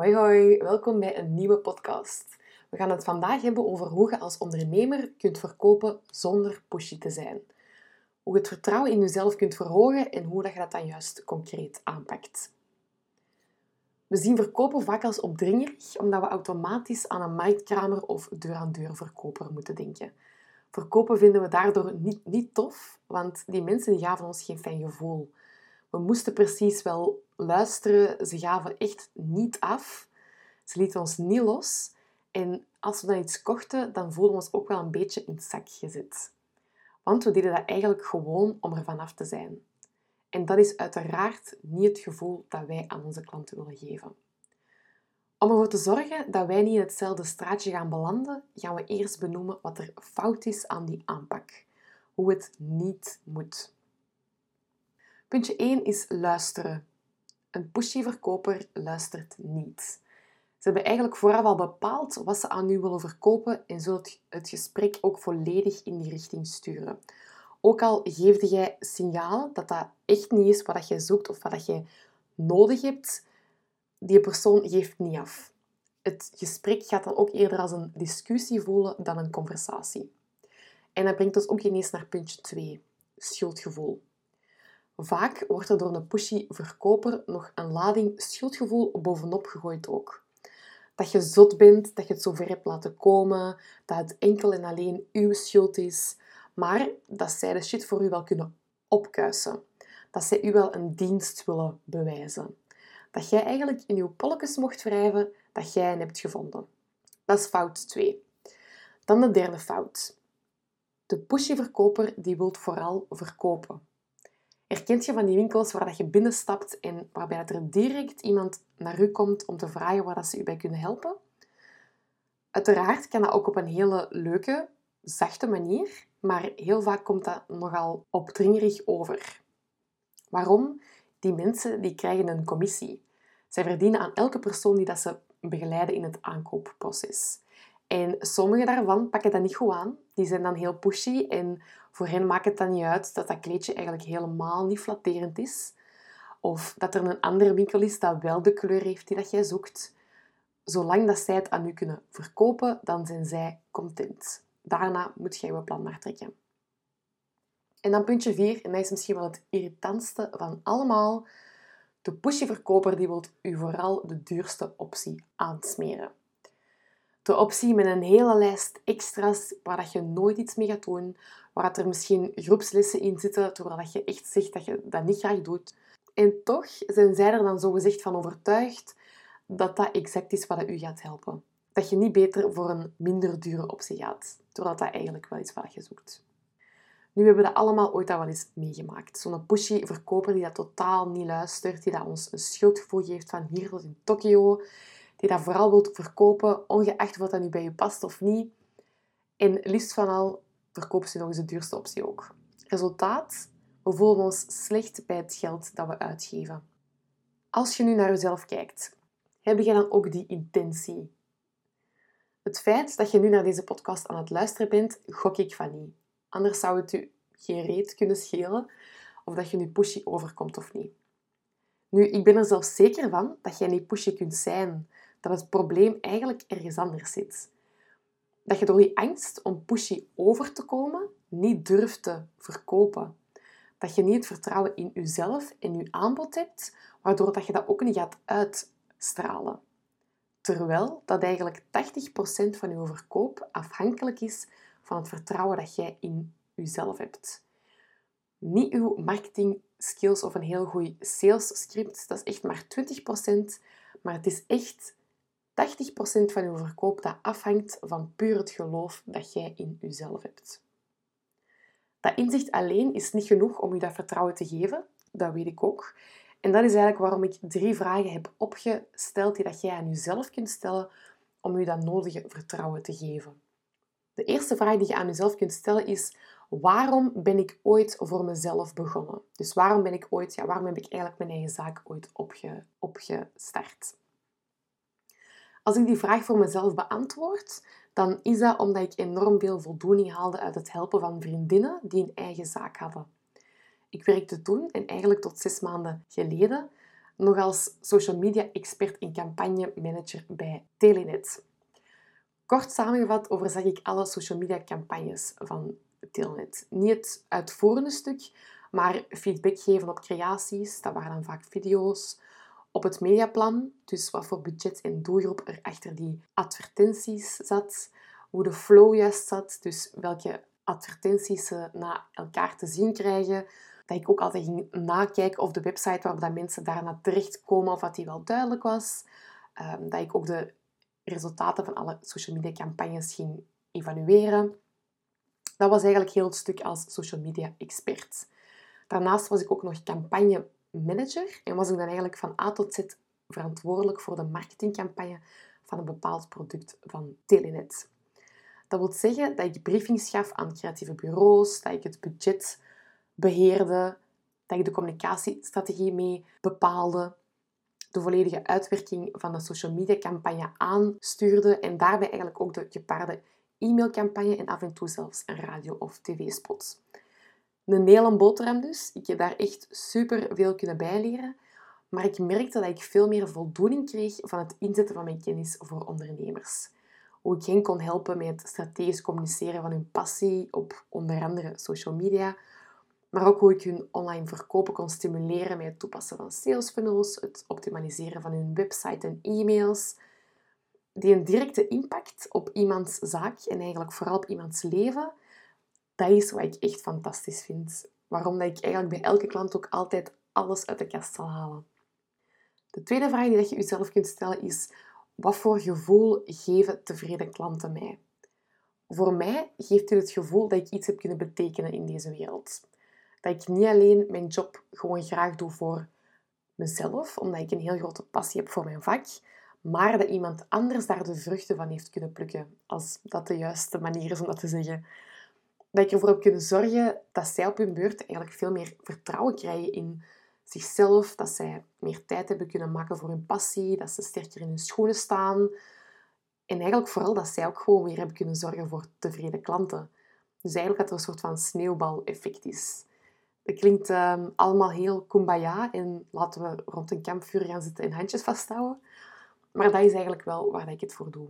Hoi hoi, welkom bij een nieuwe podcast. We gaan het vandaag hebben over hoe je als ondernemer kunt verkopen zonder pushy te zijn. Hoe je het vertrouwen in jezelf kunt verhogen en hoe dat je dat dan juist concreet aanpakt. We zien verkopen vaak als opdringerig, omdat we automatisch aan een marktkramer of deur-aan-deur verkoper moeten denken. Verkopen vinden we daardoor niet, niet tof, want die mensen die gaven ons geen fijn gevoel. We moesten precies wel luisteren. Ze gaven echt niet af. Ze lieten ons niet los. En als we dan iets kochten, dan voelden we ons ook wel een beetje in het zak gezet. Want we deden dat eigenlijk gewoon om er vanaf te zijn. En dat is uiteraard niet het gevoel dat wij aan onze klanten willen geven. Om ervoor te zorgen dat wij niet in hetzelfde straatje gaan belanden, gaan we eerst benoemen wat er fout is aan die aanpak. Hoe het niet moet. Puntje 1 is luisteren. Een pushy verkoper luistert niet. Ze hebben eigenlijk vooraf al bepaald wat ze aan u willen verkopen en zullen het gesprek ook volledig in die richting sturen. Ook al geefde jij signalen dat dat echt niet is wat je zoekt of wat je nodig hebt, die persoon geeft niet af. Het gesprek gaat dan ook eerder als een discussie voelen dan een conversatie. En dat brengt ons ook ineens naar puntje 2, schuldgevoel. Vaak wordt er door een pushy verkoper nog een lading schuldgevoel bovenop gegooid ook. Dat je zot bent, dat je het zover hebt laten komen, dat het enkel en alleen uw schuld is, maar dat zij de shit voor u wel kunnen opkuisen. Dat zij u wel een dienst willen bewijzen. Dat jij eigenlijk in uw polletjes mocht wrijven dat jij hen hebt gevonden. Dat is fout 2. Dan de derde fout. De pushy verkoper die wil vooral verkopen. Herkent je van die winkels waar dat je binnenstapt en waarbij er direct iemand naar u komt om te vragen waar dat ze u bij kunnen helpen? Uiteraard kan dat ook op een hele leuke, zachte manier, maar heel vaak komt dat nogal opdringerig over. Waarom? Die mensen die krijgen een commissie. Zij verdienen aan elke persoon die dat ze begeleiden in het aankoopproces. En sommige daarvan pakken dat niet goed aan. Die zijn dan heel pushy en voor hen maakt het dan niet uit dat dat kleedje eigenlijk helemaal niet flatterend is. Of dat er een andere winkel is dat wel de kleur heeft die dat jij zoekt. Zolang dat zij het aan u kunnen verkopen, dan zijn zij content. Daarna moet jij je plan maar trekken. En dan puntje 4, en dat is misschien wel het irritantste van allemaal. De pushy verkoper die wil u vooral de duurste optie aansmeren de optie met een hele lijst extra's waar dat je nooit iets mee gaat doen, waar er misschien groepslessen in zitten, terwijl je echt zegt dat je dat niet graag doet. En toch zijn zij er dan zogezegd van overtuigd dat dat exact is wat u gaat helpen. Dat je niet beter voor een minder dure optie gaat, terwijl dat eigenlijk wel is wat je zoekt. Nu hebben we dat allemaal ooit al wel eens meegemaakt. Zo'n pushy verkoper die dat totaal niet luistert, die dat ons een schuldgevoel geeft van hier tot in Tokio, die dat vooral wilt verkopen, ongeacht wat dat nu bij je past of niet. En liefst van al verkoopt ze nog eens de duurste optie ook. Resultaat? We voelen ons slecht bij het geld dat we uitgeven. Als je nu naar jezelf kijkt, heb je dan ook die intentie? Het feit dat je nu naar deze podcast aan het luisteren bent, gok ik van niet. Anders zou het u geen reet kunnen schelen of dat je nu pushy overkomt of niet. Nu, ik ben er zelfs zeker van dat jij niet pushy kunt zijn, dat het probleem eigenlijk ergens anders zit. Dat je door die angst om pushy over te komen niet durft te verkopen. Dat je niet het vertrouwen in jezelf en je aanbod hebt, waardoor dat je dat ook niet gaat uitstralen. Terwijl dat eigenlijk 80% van je verkoop afhankelijk is van het vertrouwen dat jij in jezelf hebt. Niet uw marketing skills of een heel goed sales script, dat is echt maar 20%, maar het is echt 80% van je verkoop dat afhangt van puur het geloof dat jij in jezelf hebt. Dat inzicht alleen is niet genoeg om je dat vertrouwen te geven, dat weet ik ook. En dat is eigenlijk waarom ik drie vragen heb opgesteld die dat jij aan jezelf kunt stellen om je dat nodige vertrouwen te geven. De eerste vraag die je aan jezelf kunt stellen is: waarom ben ik ooit voor mezelf begonnen? Dus waarom ben ik ooit, ja, waarom heb ik eigenlijk mijn eigen zaak ooit opge, opgestart? Als ik die vraag voor mezelf beantwoord, dan is dat omdat ik enorm veel voldoening haalde uit het helpen van vriendinnen die een eigen zaak hadden. Ik werkte toen, en eigenlijk tot zes maanden geleden, nog als social media expert en campagne manager bij Telenet. Kort samengevat overzag ik alle social media campagnes van Telenet. Niet het uitvoerende stuk, maar feedback geven op creaties, dat waren dan vaak video's, op het mediaplan, dus wat voor budget en doelgroep er achter die advertenties zat, hoe de flow juist zat, dus welke advertenties ze na elkaar te zien krijgen. Dat ik ook altijd ging nakijken of de website waarop dat mensen daarna terechtkomen, of dat die wel duidelijk was. Ehm, dat ik ook de resultaten van alle social media campagnes ging evalueren. Dat was eigenlijk heel het stuk als social media expert. Daarnaast was ik ook nog campagne manager en was ik dan eigenlijk van A tot Z verantwoordelijk voor de marketingcampagne van een bepaald product van Telenet. Dat wil zeggen dat ik briefings gaf aan creatieve bureaus, dat ik het budget beheerde, dat ik de communicatiestrategie mee bepaalde, de volledige uitwerking van de social media campagne aanstuurde en daarbij eigenlijk ook de gepaarde e-mailcampagne en af en toe zelfs een radio- of tv-spot. Een hele boterham dus. Ik heb daar echt super veel kunnen bijleren. Maar ik merkte dat ik veel meer voldoening kreeg van het inzetten van mijn kennis voor ondernemers. Hoe ik hen kon helpen met het strategisch communiceren van hun passie op onder andere social media. Maar ook hoe ik hun online verkopen kon stimuleren met het toepassen van sales funnels, het optimaliseren van hun website en e-mails. Die een directe impact op iemands zaak en eigenlijk vooral op iemands leven dat is wat ik echt fantastisch vind. Waarom dat ik eigenlijk bij elke klant ook altijd alles uit de kast zal halen. De tweede vraag die je jezelf kunt stellen is: wat voor gevoel geven tevreden klanten mij? Voor mij geeft het het gevoel dat ik iets heb kunnen betekenen in deze wereld. Dat ik niet alleen mijn job gewoon graag doe voor mezelf, omdat ik een heel grote passie heb voor mijn vak, maar dat iemand anders daar de vruchten van heeft kunnen plukken, als dat de juiste manier is om dat te zeggen dat ik ervoor heb kunnen zorgen dat zij op hun beurt eigenlijk veel meer vertrouwen krijgen in zichzelf, dat zij meer tijd hebben kunnen maken voor hun passie, dat ze sterker in hun schoenen staan. En eigenlijk vooral dat zij ook gewoon weer hebben kunnen zorgen voor tevreden klanten. Dus eigenlijk dat er een soort van sneeuwbal-effect is. Dat klinkt ehm, allemaal heel kumbaya en laten we rond een kampvuur gaan zitten en handjes vasthouden. Maar dat is eigenlijk wel waar ik het voor doe.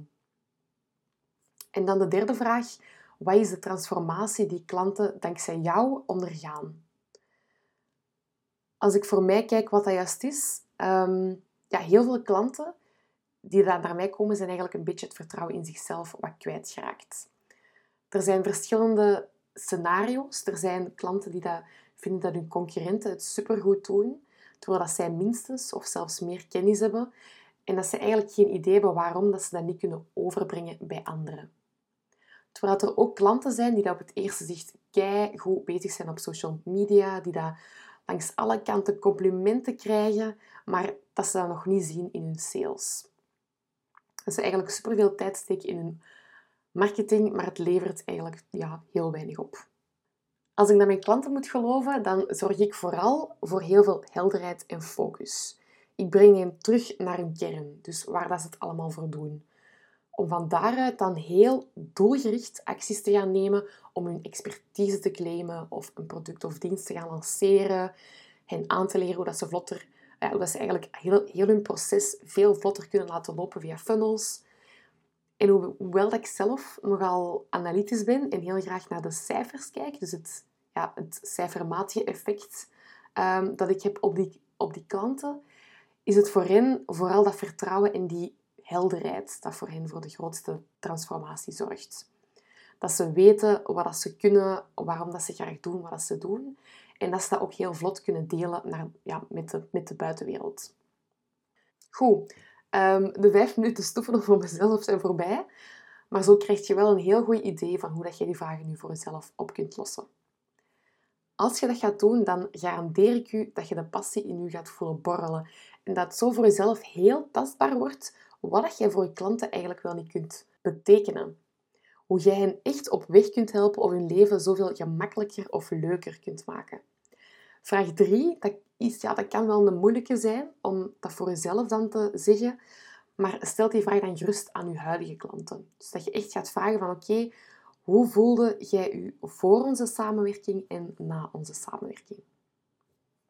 En dan de derde vraag. Wat is de transformatie die klanten dankzij jou ondergaan? Als ik voor mij kijk wat dat juist is, um, ja, heel veel klanten die daar naar mij komen, zijn eigenlijk een beetje het vertrouwen in zichzelf wat kwijtgeraakt. Er zijn verschillende scenario's. Er zijn klanten die dat vinden dat hun concurrenten het supergoed doen, terwijl dat zij minstens of zelfs meer kennis hebben en dat ze eigenlijk geen idee hebben waarom dat ze dat niet kunnen overbrengen bij anderen. Terwijl er ook klanten zijn die dat op het eerste zicht kei goed bezig zijn op social media, die dat langs alle kanten complimenten krijgen, maar dat ze dat nog niet zien in hun sales. Dat ze eigenlijk superveel tijd steken in hun marketing, maar het levert eigenlijk ja, heel weinig op. Als ik naar mijn klanten moet geloven, dan zorg ik vooral voor heel veel helderheid en focus. Ik breng hen terug naar hun kern, dus waar dat ze het allemaal voor doen om van daaruit dan heel doelgericht acties te gaan nemen om hun expertise te claimen of een product of dienst te gaan lanceren, hen aan te leren hoe dat ze vlotter, hoe dat ze eigenlijk heel, heel hun proces veel vlotter kunnen laten lopen via funnels. En hoewel ik zelf nogal analytisch ben en heel graag naar de cijfers kijk, dus het, ja, het cijfermatige effect um, dat ik heb op die, op die klanten, is het voor hen vooral dat vertrouwen en die helderheid dat voor hen voor de grootste transformatie zorgt. Dat ze weten wat dat ze kunnen, waarom dat ze graag doen wat dat ze doen. En dat ze dat ook heel vlot kunnen delen naar, ja, met, de, met de buitenwereld. Goed, um, de vijf minuten stoeven voor mezelf zijn voorbij. Maar zo krijg je wel een heel goed idee van hoe dat je die vragen nu voor jezelf op kunt lossen. Als je dat gaat doen, dan garandeer ik u dat je de passie in u gaat voelen borrelen. En dat het zo voor jezelf heel tastbaar wordt wat jij voor je klanten eigenlijk wel niet kunt betekenen. Hoe jij hen echt op weg kunt helpen of hun leven zoveel gemakkelijker of leuker kunt maken. Vraag 3, dat, is, ja, dat kan wel een moeilijke zijn om dat voor jezelf dan te zeggen, maar stel die vraag dan gerust aan je huidige klanten. Dus dat je echt gaat vragen van oké, hoe voelde jij je voor onze samenwerking en na onze samenwerking?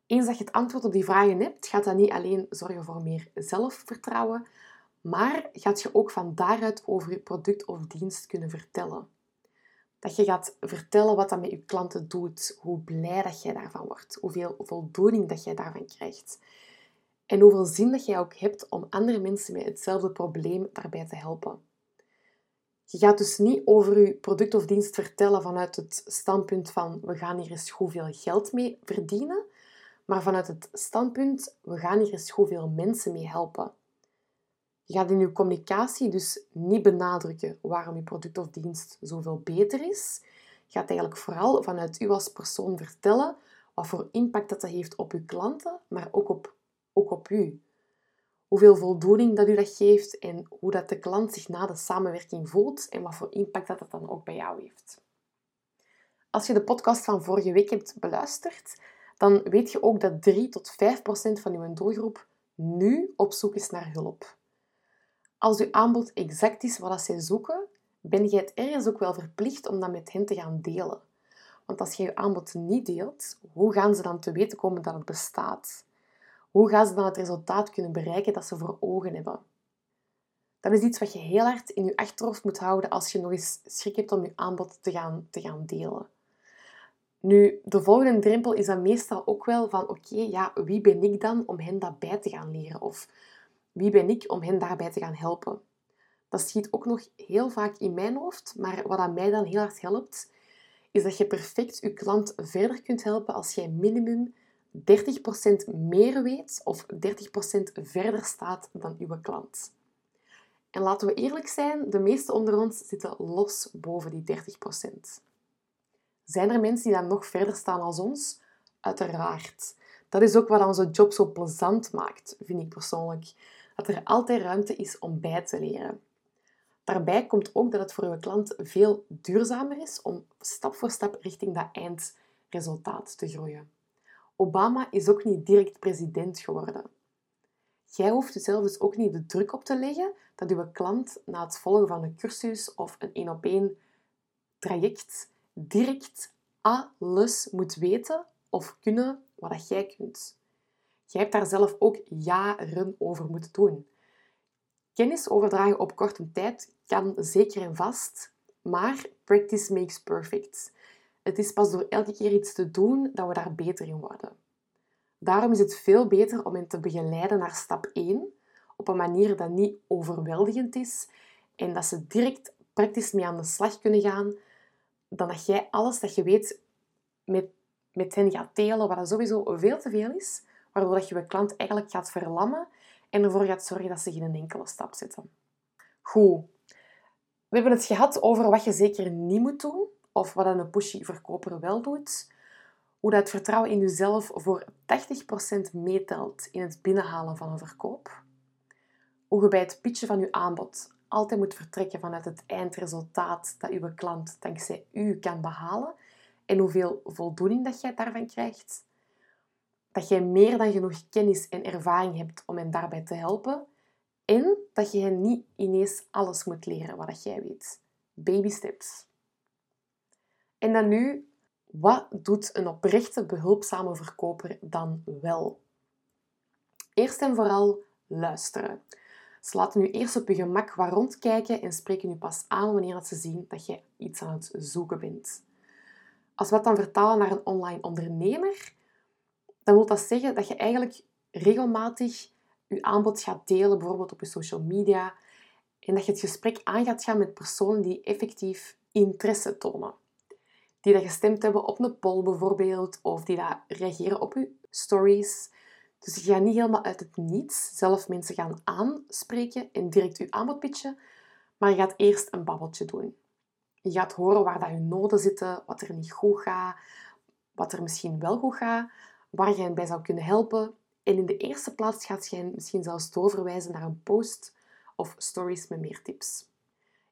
Eens dat je het antwoord op die vragen hebt, gaat dat niet alleen zorgen voor meer zelfvertrouwen, maar gaat je ook van daaruit over je product of dienst kunnen vertellen. Dat je gaat vertellen wat dat met je klanten doet, hoe blij dat jij daarvan wordt, hoeveel voldoening dat jij daarvan krijgt. En hoeveel zin dat jij ook hebt om andere mensen met hetzelfde probleem daarbij te helpen. Je gaat dus niet over je product of dienst vertellen vanuit het standpunt van we gaan hier eens hoeveel geld mee verdienen, maar vanuit het standpunt we gaan hier eens hoeveel mensen mee helpen. Je gaat in je communicatie dus niet benadrukken waarom je product of dienst zoveel beter is. Je gaat eigenlijk vooral vanuit u als persoon vertellen wat voor impact dat, dat heeft op uw klanten, maar ook op, ook op u. Hoeveel voldoening dat u dat geeft en hoe dat de klant zich na de samenwerking voelt en wat voor impact dat, dat dan ook bij jou heeft. Als je de podcast van vorige week hebt beluisterd, dan weet je ook dat 3 tot 5 procent van uw doelgroep nu op zoek is naar hulp. Als uw aanbod exact is wat zij zoeken, ben jij het ergens ook wel verplicht om dat met hen te gaan delen. Want als je je aanbod niet deelt, hoe gaan ze dan te weten komen dat het bestaat? Hoe gaan ze dan het resultaat kunnen bereiken dat ze voor ogen hebben? Dat is iets wat je heel hard in je achterhoofd moet houden als je nog eens schrik hebt om je aanbod te gaan, te gaan delen. Nu, de volgende drempel is dan meestal ook wel van oké, ja, wie ben ik dan om hen dat bij te gaan leren? Of wie ben ik om hen daarbij te gaan helpen? Dat schiet ook nog heel vaak in mijn hoofd, maar wat aan mij dan heel hard helpt, is dat je perfect je klant verder kunt helpen als jij minimum 30% meer weet of 30% verder staat dan uw klant. En laten we eerlijk zijn, de meeste onder ons zitten los boven die 30%. Zijn er mensen die dan nog verder staan als ons? Uiteraard. Dat is ook wat onze job zo plezant maakt, vind ik persoonlijk dat er altijd ruimte is om bij te leren. Daarbij komt ook dat het voor uw klant veel duurzamer is om stap voor stap richting dat eindresultaat te groeien. Obama is ook niet direct president geworden. Jij hoeft jezelf dus ook niet de druk op te leggen dat uw klant na het volgen van een cursus of een één-op-één traject direct alles moet weten of kunnen wat jij kunt. Jij hebt daar zelf ook jaren over moeten doen. Kennis overdragen op korte tijd kan zeker en vast, maar practice makes perfect. Het is pas door elke keer iets te doen dat we daar beter in worden. Daarom is het veel beter om hen te begeleiden naar stap 1 op een manier dat niet overweldigend is en dat ze direct praktisch mee aan de slag kunnen gaan, dan dat jij alles dat je weet met, met hen gaat delen, wat sowieso veel te veel is, waardoor dat je je klant eigenlijk gaat verlammen en ervoor gaat zorgen dat ze geen enkele stap zetten. Goed. We hebben het gehad over wat je zeker niet moet doen, of wat een pushy verkoper wel doet. Hoe dat vertrouwen in jezelf voor 80% meetelt in het binnenhalen van een verkoop. Hoe je bij het pitchen van je aanbod altijd moet vertrekken vanuit het eindresultaat dat uw klant dankzij u kan behalen en hoeveel voldoening dat jij daarvan krijgt dat jij meer dan genoeg kennis en ervaring hebt om hen daarbij te helpen en dat je hen niet ineens alles moet leren wat jij weet. Baby steps. En dan nu, wat doet een oprechte, behulpzame verkoper dan wel? Eerst en vooral luisteren. Ze laten nu eerst op je gemak wat rondkijken en spreken nu pas aan wanneer ze zien dat je iets aan het zoeken bent. Als we dat dan vertalen naar een online ondernemer, dan wil dat zeggen dat je eigenlijk regelmatig je aanbod gaat delen, bijvoorbeeld op je social media, en dat je het gesprek aan gaat gaan met personen die effectief interesse tonen. Die dat gestemd hebben op een poll bijvoorbeeld, of die dat reageren op je stories. Dus je gaat niet helemaal uit het niets zelf mensen gaan aanspreken en direct je aanbod pitchen, maar je gaat eerst een babbeltje doen. Je gaat horen waar dat je noden zitten, wat er niet goed gaat, wat er misschien wel goed gaat, waar je hen bij zou kunnen helpen. En in de eerste plaats gaat je hen misschien zelfs doorverwijzen naar een post of stories met meer tips.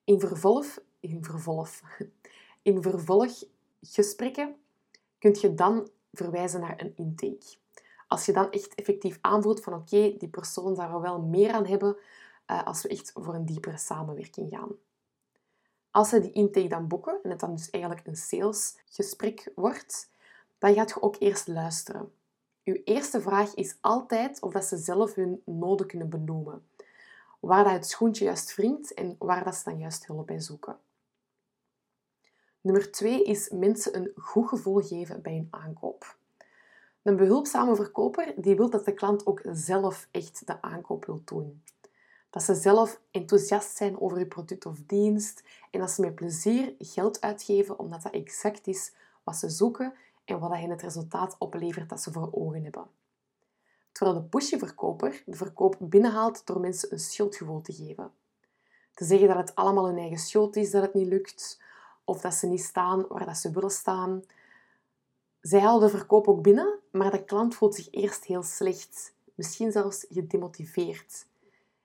In vervolg, in vervolg, in vervolggesprekken kun je dan verwijzen naar een intake. Als je dan echt effectief aanvoelt van oké, die persoon zou er wel meer aan hebben uh, als we echt voor een diepere samenwerking gaan. Als ze die intake dan boeken en het dan dus eigenlijk een salesgesprek wordt, dan gaat je ook eerst luisteren. Uw eerste vraag is altijd of dat ze zelf hun noden kunnen benoemen. Waar dat het schoentje juist wringt en waar dat ze dan juist hulp bij zoeken. Nummer twee is mensen een goed gevoel geven bij hun aankoop. Een behulpzame verkoper die wil dat de klant ook zelf echt de aankoop wil doen. Dat ze zelf enthousiast zijn over je product of dienst en dat ze met plezier geld uitgeven omdat dat exact is wat ze zoeken en wat hen het resultaat oplevert dat ze voor ogen hebben. Terwijl de pushy-verkoper de verkoop binnenhaalt door mensen een schuldgevoel te geven. Te zeggen dat het allemaal hun eigen schuld is dat het niet lukt, of dat ze niet staan waar dat ze willen staan. Zij halen de verkoop ook binnen, maar de klant voelt zich eerst heel slecht, misschien zelfs gedemotiveerd.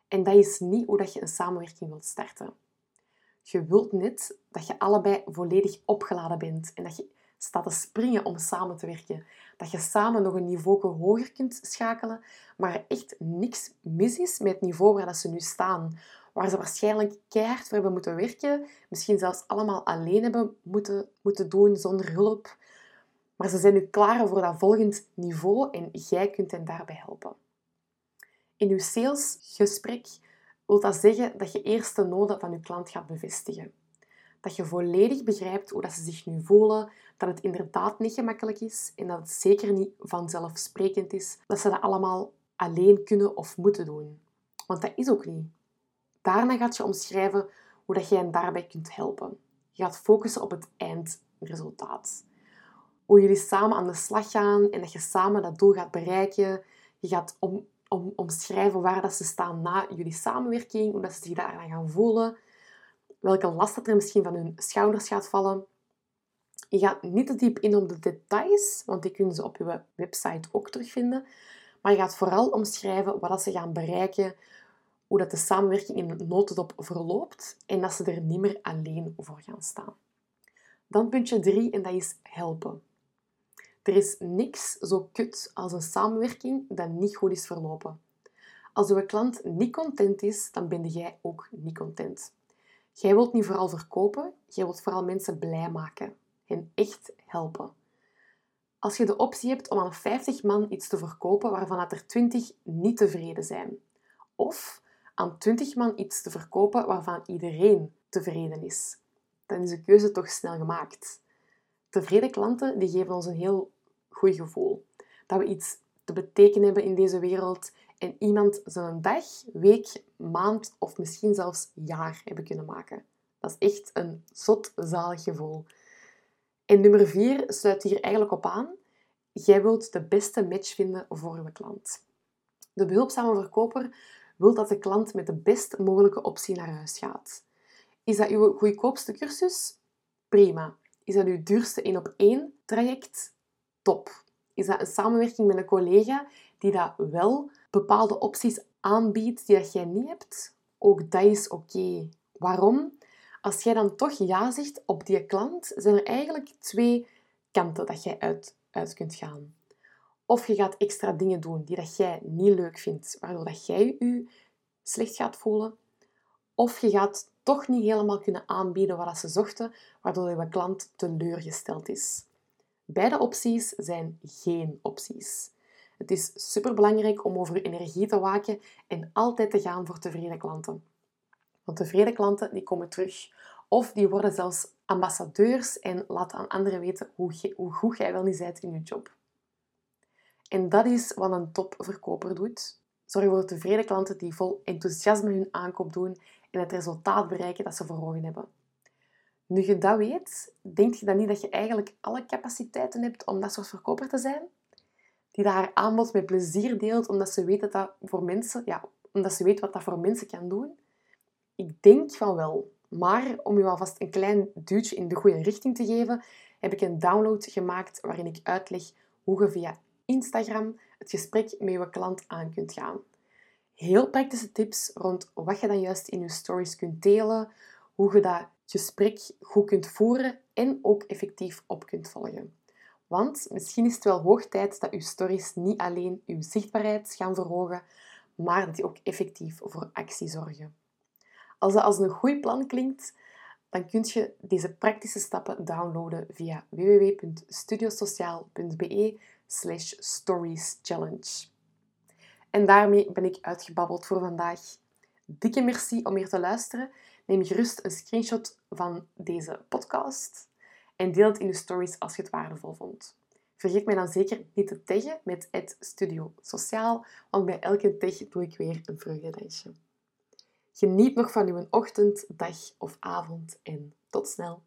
En dat is niet hoe je een samenwerking wilt starten. Je wilt net dat je allebei volledig opgeladen bent en dat je staat te springen om samen te werken. Dat je samen nog een niveau hoger kunt schakelen, maar er echt niks mis is met het niveau waar dat ze nu staan. Waar ze waarschijnlijk keihard voor hebben moeten werken, misschien zelfs allemaal alleen hebben moeten, moeten doen zonder hulp. Maar ze zijn nu klaar voor dat volgend niveau en jij kunt hen daarbij helpen. In je salesgesprek wil dat zeggen dat je eerst de noden van je klant gaat bevestigen. Dat je volledig begrijpt hoe dat ze zich nu voelen, dat het inderdaad niet gemakkelijk is en dat het zeker niet vanzelfsprekend is dat ze dat allemaal alleen kunnen of moeten doen. Want dat is ook niet. Daarna gaat je omschrijven hoe dat je hen daarbij kunt helpen. Je gaat focussen op het eindresultaat. Hoe jullie samen aan de slag gaan en dat je samen dat doel gaat bereiken. Je gaat om, om, omschrijven waar dat ze staan na jullie samenwerking, hoe dat ze zich daaraan gaan voelen, welke last dat er misschien van hun schouders gaat vallen. Je gaat niet te diep in op de details, want die kunnen ze op je website ook terugvinden. Maar je gaat vooral omschrijven wat ze gaan bereiken, hoe dat de samenwerking in een notendop verloopt en dat ze er niet meer alleen voor gaan staan. Dan puntje drie, en dat is helpen. Er is niks zo kut als een samenwerking dat niet goed is verlopen. Als uw klant niet content is, dan ben jij ook niet content. Jij wilt niet vooral verkopen, jij wilt vooral mensen blij maken en echt helpen. Als je de optie hebt om aan 50 man iets te verkopen waarvan er 20 niet tevreden zijn, of aan 20 man iets te verkopen waarvan iedereen tevreden is, dan is de keuze toch snel gemaakt. Tevreden klanten die geven ons een heel goed gevoel. Dat we iets te betekenen hebben in deze wereld en iemand zijn dag, week, maand of misschien zelfs jaar hebben kunnen maken. Dat is echt een zot, zalig gevoel. En nummer vier sluit hier eigenlijk op aan. Jij wilt de beste match vinden voor je klant. De behulpzame verkoper wil dat de klant met de best mogelijke optie naar huis gaat. Is dat uw goedkoopste cursus? Prima. Is dat uw duurste 1 op 1 traject? Top. Is dat een samenwerking met een collega die dat wel bepaalde opties aanbiedt die dat jij niet hebt? Ook dat is oké. Waarom? Als jij dan toch ja zegt op die klant, zijn er eigenlijk twee kanten dat jij uit, kunt gaan. Of je gaat extra dingen doen die dat jij niet leuk vindt, waardoor dat jij je slecht gaat voelen. Of je gaat toch niet helemaal kunnen aanbieden wat ze zochten, waardoor je klant teleurgesteld is. Beide opties zijn geen opties. Het is superbelangrijk om over je energie te waken en altijd te gaan voor tevreden klanten. Want tevreden klanten die komen terug. Of die worden zelfs ambassadeurs en laten aan anderen weten hoe, hoe goed jij wel niet bent in je job. En dat is wat een topverkoper doet. Zorg voor tevreden klanten die vol enthousiasme hun aankoop doen en het resultaat bereiken dat ze voor ogen hebben. Nu je dat weet, denk je dan niet dat je eigenlijk alle capaciteiten hebt om dat soort verkoper te zijn? Die dat haar aanbod met plezier deelt, omdat ze weet dat dat voor mensen, ja, omdat ze weet wat dat voor mensen kan doen? Ik denk van wel. Maar om je alvast een klein duwtje in de goede richting te geven, heb ik een download gemaakt waarin ik uitleg hoe je via Instagram het gesprek met je klant aan kunt gaan. Heel praktische tips rond wat je dan juist in je stories kunt delen, hoe je dat gesprek goed kunt voeren en ook effectief op kunt volgen. Want misschien is het wel hoog tijd dat uw stories niet alleen uw zichtbaarheid gaan verhogen, maar dat die ook effectief voor actie zorgen. Als dat als een goed plan klinkt, dan kun je deze praktische stappen downloaden via www.studiosociaal.be slash stories challenge. En daarmee ben ik uitgebabbeld voor vandaag. Dikke merci om hier te luisteren. Neem gerust een screenshot van deze podcast en deel het in je stories als je het waardevol vond. Vergeet mij dan zeker niet te taggen met het Studio Sociaal, want bij elke tag doe ik weer een vreugdedansje. Geniet nog van uw ochtend, dag of avond en tot snel.